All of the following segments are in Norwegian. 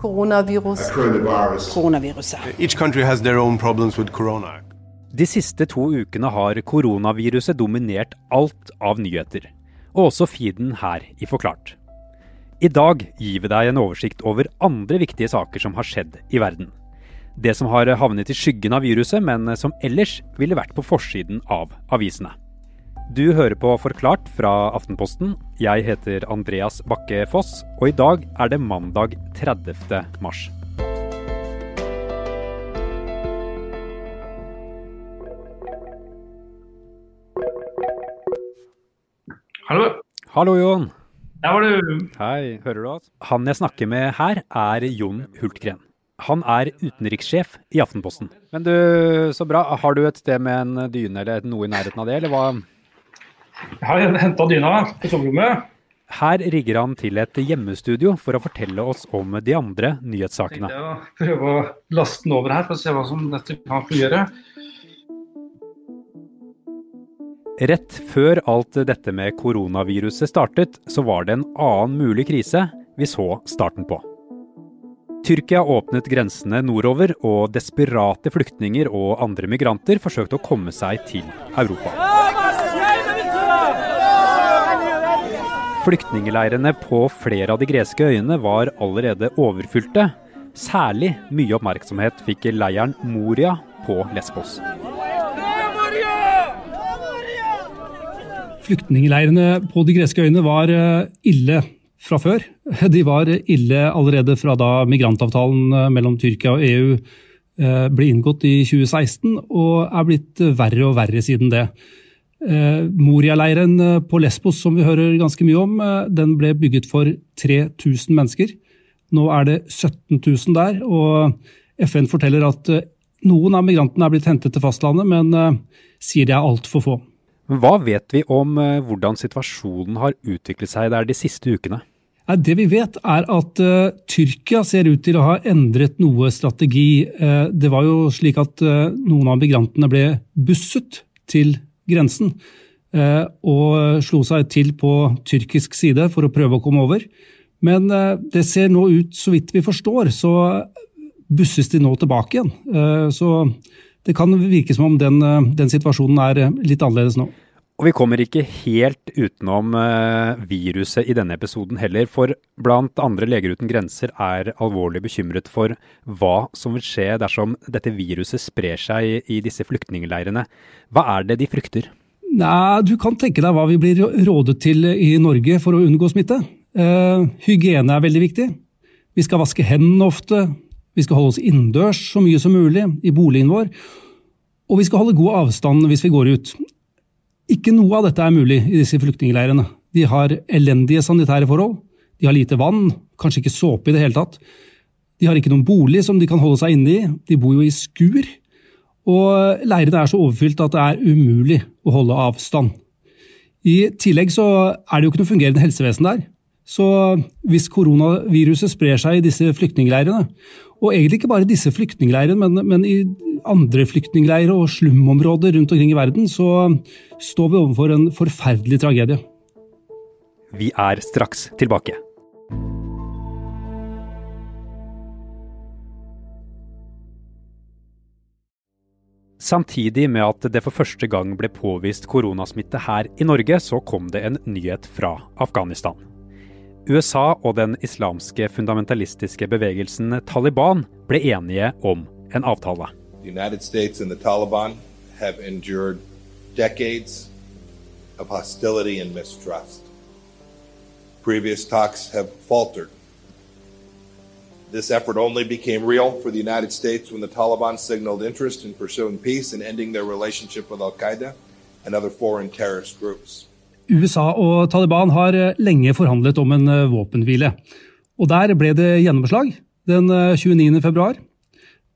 Coronavirus. Coronaviruset. Each country has their own problems with corona. De siste to ukene har koronaviruset dominert alt av nyheter, og også feeden her i Forklart. I dag gir vi deg en oversikt over andre viktige saker som har skjedd i verden. Det som har havnet i skyggen av viruset, men som ellers ville vært på forsiden av avisene. Du hører på Forklart fra Aftenposten. Jeg heter Andreas Bakke Foss, og i dag er det mandag 30. mars. Hallo. Hallo, Jon. Der var du. Hei, hører du oss? Han jeg snakker med her, er Jon Hultgren. Han er utenrikssjef i Aftenposten. Men du, så bra. Har du et sted med en dyne eller noe i nærheten av det, eller hva? Jeg har henta dyna på soverommet. Her rigger han til et hjemmestudio for å fortelle oss om de andre nyhetssakene. Jeg prøve å laste den over her for å se hva som dette kan fungere. Rett før alt dette med koronaviruset startet, så var det en annen mulig krise vi så starten på. Tyrkia åpnet grensene nordover, og desperate flyktninger og andre migranter forsøkte å komme seg til Europa. Flyktningleirene på flere av de greske øyene var allerede overfylte. Særlig mye oppmerksomhet fikk leiren Moria på Lesbos. Flyktningleirene på de greske øyene var eh, ille fra før. De var ille allerede fra da migrantavtalen eh, mellom Tyrkia og EU eh, ble inngått i 2016, og er blitt verre og verre siden det. Moria-leiren på Lesbos, som vi hører ganske mye om, den ble bygget for 3000 mennesker. Nå er det 17 000 der, og FN forteller at noen av migrantene er blitt hentet til fastlandet, men sier det er altfor få. Hva vet vi om hvordan situasjonen har utviklet seg der de siste ukene? Det vi vet, er at uh, Tyrkia ser ut til å ha endret noe strategi. Uh, det var jo slik at uh, noen av migrantene ble busset til grensen og slo seg til på tyrkisk side for å prøve å komme over. Men det ser nå ut, så vidt vi forstår, så busses de nå tilbake igjen. Så det kan virke som om den, den situasjonen er litt annerledes nå. Og vi kommer ikke helt utenom uh, viruset i denne episoden heller, for blant andre Leger uten grenser er alvorlig bekymret for hva som vil skje dersom dette viruset sprer seg i disse flyktningleirene. Hva er det de frykter? Nei, Du kan tenke deg hva vi blir rådet til i Norge for å unngå smitte. Uh, hygiene er veldig viktig. Vi skal vaske hendene ofte. Vi skal holde oss innendørs så mye som mulig i boligen vår. Og vi skal holde god avstand hvis vi går ut. Ikke noe av dette er mulig i disse flyktningleirene. De har elendige sanitære forhold, de har lite vann, kanskje ikke såpe i det hele tatt. De har ikke noen bolig som de kan holde seg inne i, de bor jo i skur. Og leirene er så overfylt at det er umulig å holde avstand. I tillegg så er det jo ikke noe fungerende helsevesen der. Så hvis koronaviruset sprer seg i disse flyktningleirene, og egentlig ikke bare i disse flyktningleirene, men, men i andre flyktningleirer og slumområder rundt omkring i verden, så står vi overfor en forferdelig tragedie. Vi er straks tilbake. Samtidig med at det for første gang ble påvist koronasmitte her i Norge, så kom det en nyhet fra Afghanistan. USA og den islamske fundamentalistiske bevegelsen Taliban ble enige om en avtale. Taliban have endured decades of hostility and mistrust. Previous talks have faltered. This effort only became real for the United States when the Taliban signaled interest in pursuing peace and ending their relationship with Al Qaeda and other foreign terrorist. USA og Taliban har eh, lenge forhandlet om en eh, våpenhvile. Og der ble det gjennomslag den 29. Eh, februar.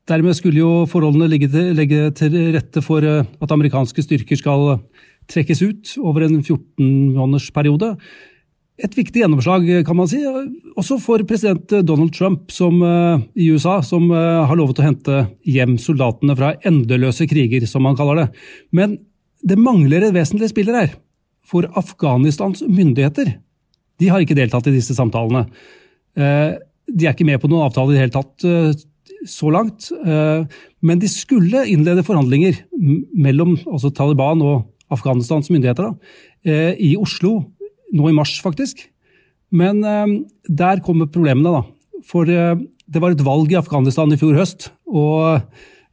Dermed skulle jo forholdene legge til, rette for at amerikanske styrker skal trekkes ut over en 14-månedersperiode. Et viktig gjennomslag, kan man si, også for president Donald Trump som, i USA, som har lovet å hente hjem soldatene fra endeløse kriger, som han kaller det. Men det mangler et vesentlig spiller her. For Afghanistans myndigheter de har ikke deltatt i disse samtalene. Eh, de er ikke med på noen avtale i det hele tatt så langt. Men de skulle innlede forhandlinger mellom altså Taliban og Afghanistans myndigheter da, i Oslo nå i mars, faktisk. Men der kommer problemene, da. For det var et valg i Afghanistan i fjor høst. og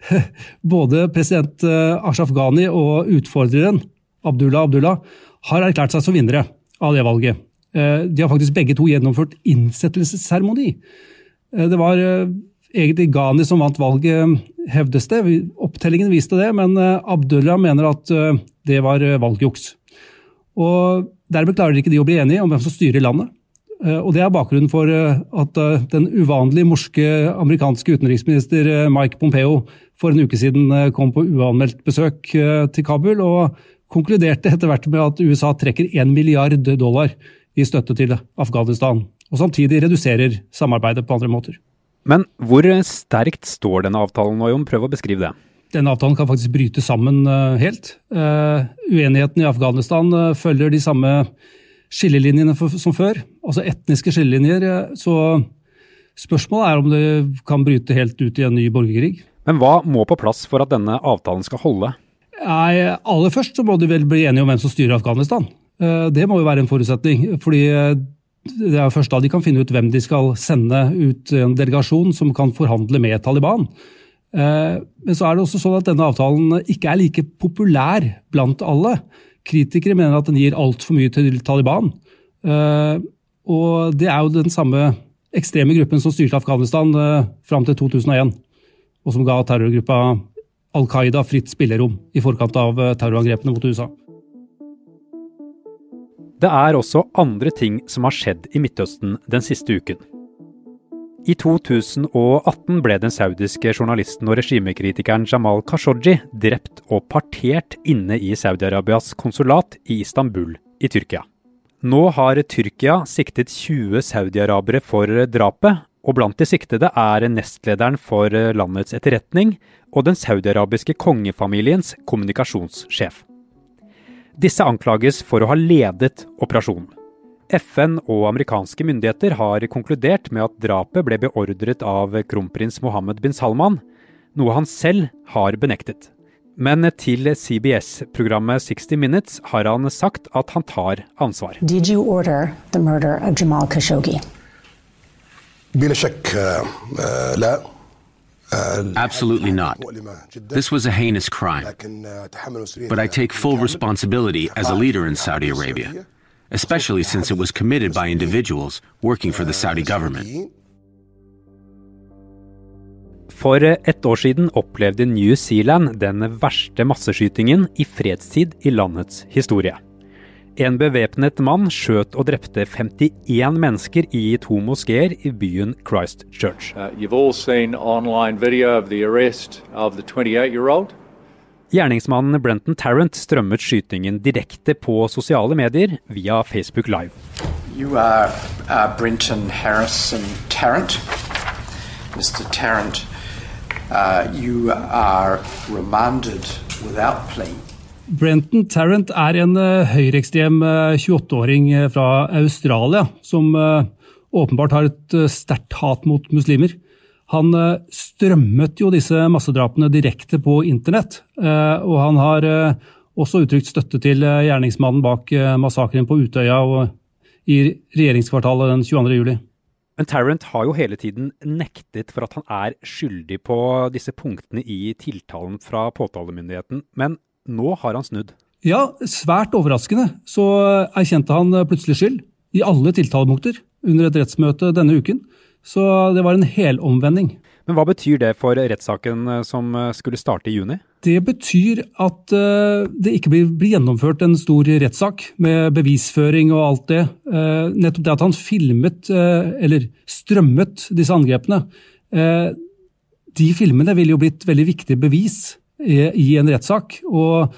både president Ashraf Ghani og utfordreren Abdullah Abdullah har erklært seg som vinnere av det valget. Eh, de har faktisk begge to gjennomført innsettelsesseremoni. Eh, det var eh, egentlig Ghani som vant valget, hevdes det. Opptellingen viste det, men Abdullah mener at det var valgjuks. Og Dermed klarer ikke de å bli enige om hvem som styrer landet. Og Det er bakgrunnen for at den uvanlig morske amerikanske utenriksminister Mike Pompeo for en uke siden kom på uanmeldt besøk til Kabul og konkluderte etter hvert med at USA trekker 1 milliard dollar i støtte til Afghanistan, og samtidig reduserer samarbeidet på andre måter. Men hvor sterkt står denne avtalen nå, Jon? Prøv å beskrive det. Denne avtalen kan faktisk bryte sammen eh, helt. Uh, uenigheten i Afghanistan uh, følger de samme skillelinjene som før, altså etniske skillelinjer. Så spørsmålet er om det kan bryte helt ut i en ny borgerkrig. Men hva må på plass for at denne avtalen skal holde? Nei, Aller først så må de vel bli enige om hvem som styrer Afghanistan. Eh, det må jo være en forutsetning. fordi eh, det er først da de kan finne ut hvem de skal sende ut en delegasjon som kan forhandle med Taliban. Eh, men så er det også sånn at denne avtalen ikke er like populær blant alle. Kritikere mener at den gir altfor mye til Taliban. Og det er jo den samme ekstreme gruppen som styrte Afghanistan fram til 2001, og som ga terrorgruppa Al Qaida fritt spillerom i forkant av eh, terrorangrepene mot USA. Det er også andre ting som har skjedd i Midtøsten den siste uken. I 2018 ble den saudiske journalisten og regimekritikeren Jamal Khashoggi drept og partert inne i Saudi-Arabias konsulat i Istanbul i Tyrkia. Nå har Tyrkia siktet 20 saudiarabere for drapet, og blant de siktede er nestlederen for landets etterretning, og den saudiarabiske kongefamiliens kommunikasjonssjef. Disse anklages for å ha ledet operasjonen. FN og amerikanske myndigheter har konkludert med at drapet ble beordret av kronprins Mohammed bin Salman, noe han selv har benektet. Men til CBS-programmet 60 Minutes har han sagt at han tar ansvar. Did you order the murder Jamal Khashoggi? بلا شك لا Absolutely not. This was a heinous crime. But I take full responsibility as a leader in Saudi Arabia, especially since it was committed by individuals working for the Saudi government. For ett år siden opplevde New Zealand den verste masseskytingen i fredstid i landets historie. En bevæpnet mann skjøt og drepte 51 mennesker i to moskeer i byen Christchurch. Uh, Gjerningsmannen Brenton Tarrant strømmet skytingen direkte på sosiale medier via Facebook Live. You are uh, Brenton Harrison Tarrant. Mr. Tarrant, uh, you are remanded without plea. Brenton Tarrant er en uh, høyreekstrem 28-åring uh, uh, fra Australia som åpenbart har et sterkt hat mot muslimer. Han strømmet jo disse massedrapene direkte på internett, og han har også uttrykt støtte til gjerningsmannen bak massakren på Utøya og i regjeringskvartalet den 22. juli. Men Tarrant har jo hele tiden nektet for at han er skyldig på disse punktene i tiltalen fra påtalemyndigheten. Men nå har han snudd. Ja, svært overraskende så erkjente han plutselig skyld i alle tiltalepunkter under et rettsmøte denne uken. Så det var en helomvending. Men hva betyr det for rettssaken eh, som eh, skulle starte i juni? Det betyr at eh, det ikke blir, gjennomført en stor rettssak med bevisføring og alt det. Nettopp det at han filmet, eller strømmet, disse angrepene. De filmene ville jo blitt veldig viktig bevis i en rettssak. Og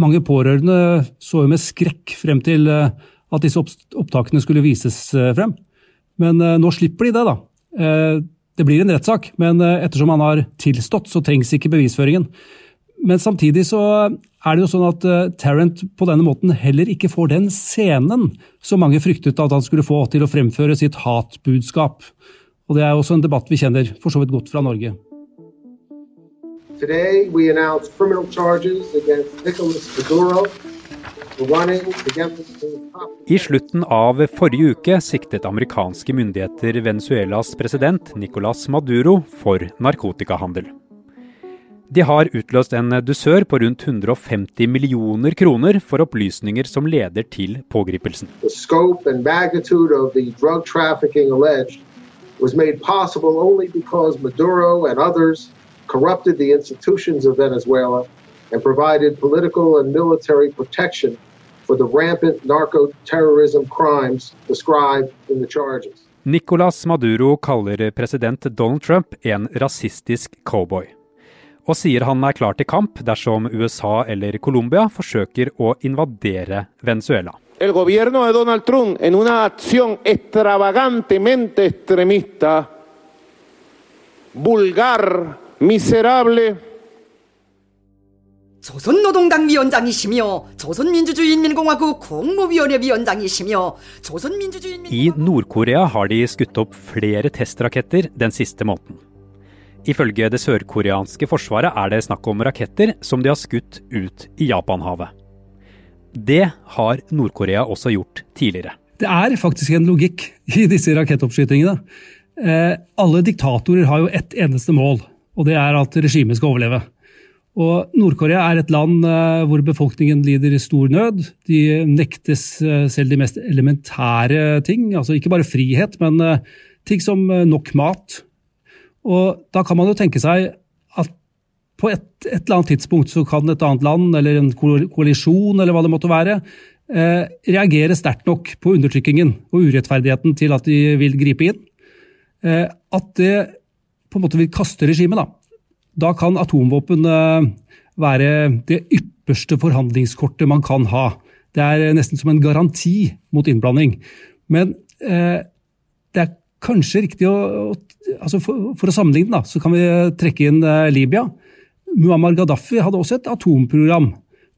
mange pårørende så jo med skrekk frem til eh, at disse opptakene skulle vises eh, frem. Men eh, nå slipper de det, da. Det blir en rettssak, men ettersom han har tilstått, så trengs ikke bevisføringen. Men samtidig så er det jo sånn at Tarrant på denne måten heller ikke får den scenen som mange fryktet at han skulle få til å fremføre sitt hatbudskap. Og det er også en debatt vi kjenner for så vidt godt fra Norge. Today we announce criminal charges against Nicolas Maduro i slutten av forrige uke siktet amerikanske myndigheter Venezuelas president Nicolas Maduro for narkotikahandel. De har utløst en dusør på rundt 150 millioner kroner for opplysninger som leder til pågripelsen. was made possible only because Maduro and others corrupted the institutions of Venezuela and provided political and military protection for the rampant narco-terrorism crimes described in the charges. Nicolas Maduro kaller president Donald Trump en rasistisk cowboy, og sier han er klar til kamp dersom USA eller Colombia forsøker å invadere Venezuela. El gobierno de Donald Trump, en una acción extravagantemente extremista, vulgar, miserable, 조선노동당 위원장이시며 조선민주주의인민공화국 공무위원회 위원장이시며 조선민주주의인민 I Nord-Korea har de skutt opp flere testraketter den siste måneden. Ifølge det sørkoreanske forsvaret er det snakk om raketter som de har skutt ut i Japanhavet. Det har Nord-Korea også gjort tidligere. Det er faktisk en logikk i disse rakettoppskytingene. Eh, alle diktatorer har jo ett eneste mål, og det er at regimet skal overleve. Og Nord-Korea er et land eh, hvor befolkningen lider i stor nød. De nektes eh, selv de mest elementære ting. Altså ikke bare frihet, men eh, ting som nok mat. Og da kan man jo tenke seg at på et, et eller annet tidspunkt så kan et annet land, eller en koalisjon, eller hva det måtte være, reagere sterkt nok på undertrykkingen og urettferdigheten til at de vil gripe inn. At det på en måte vil kaste regimet, da. Da kan atomvåpen eh, være det ypperste forhandlingskortet man kan ha. Det er nesten som en garanti mot innblanding. Men eh, det er kanskje riktig å, å altså for, for, å sammenligne, da, så kan vi trekke inn eh, Libya. Muammar Gaddafi hadde også et atomprogram,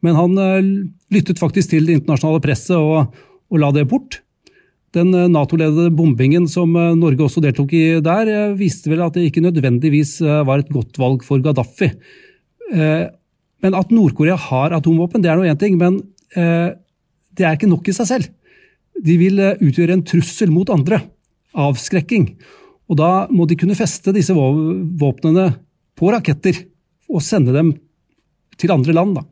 men han eh, lyttet faktisk til det internasjonale presset og, og la det bort. Den eh, Nato-ledede bombingen som eh, Norge også deltok i der, eh, viste vel at det ikke nødvendigvis var et godt valg for Gaddafi. Men at Nord-Korea har atomvåpen, det er nå én ting, men det er ikke nok i seg selv. De vil utgjøre en trussel mot andre. Avskrekking. Og da må de kunne feste disse våpnene på raketter og sende dem til andre land. Da.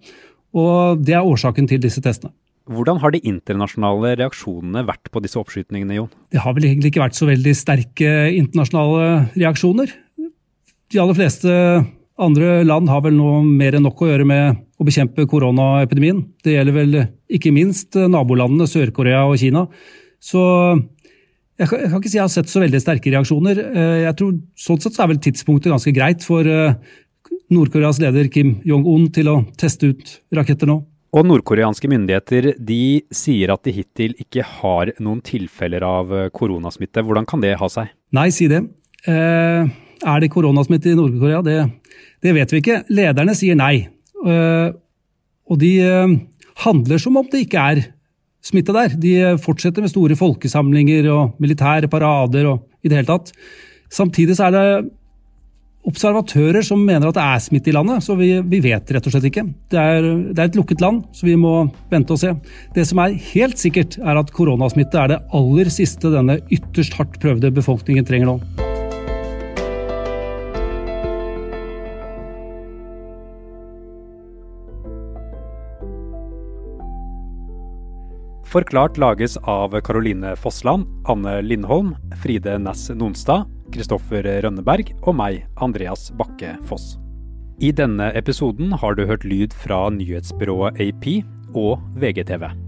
Og det er årsaken til disse testene. Hvordan har de internasjonale reaksjonene vært på disse oppskytningene, Jon? Det har vel egentlig ikke vært så veldig sterke internasjonale reaksjoner. De aller fleste andre land har vel nå mer enn nok å gjøre med å bekjempe koronaepidemien. Det gjelder vel ikke minst nabolandene Sør-Korea og Kina. Så jeg kan, jeg kan, ikke si jeg har sett så veldig sterke reaksjoner. Eh, jeg tror Sånn sett så er vel tidspunktet ganske greit for eh, Nord-Koreas leder Kim Jong-un til å teste ut raketter nå. Og nordkoreanske myndigheter de sier at de hittil ikke har noen tilfeller av eh, koronasmitte. Hvordan kan det ha seg? Nei, si det. Eh, er det koronasmitte i Nord-Korea? Det, det, vet vi ikke. Lederne sier nei. Eh, og de eh, handler som om det ikke er smitte der. De fortsetter med store folkesamlinger og militære parader og i det hele tatt. Samtidig er det observatører som mener at det er smitte i landet, så vi, vi vet rett og slett ikke. Det er, det er, et lukket land, så vi må vente og se. Det som er helt sikkert, er at koronasmitte er det aller siste denne ytterst hardt prøvde befolkningen trenger nå. Forklart lages av Caroline Fossland, Anne Lindholm, Fride Næss Nonstad Kristoffer Rønneberg og meg, Andreas Bakke Foss. I denne episoden har du hørt lyd fra nyhetsbyrået AP og VGTV.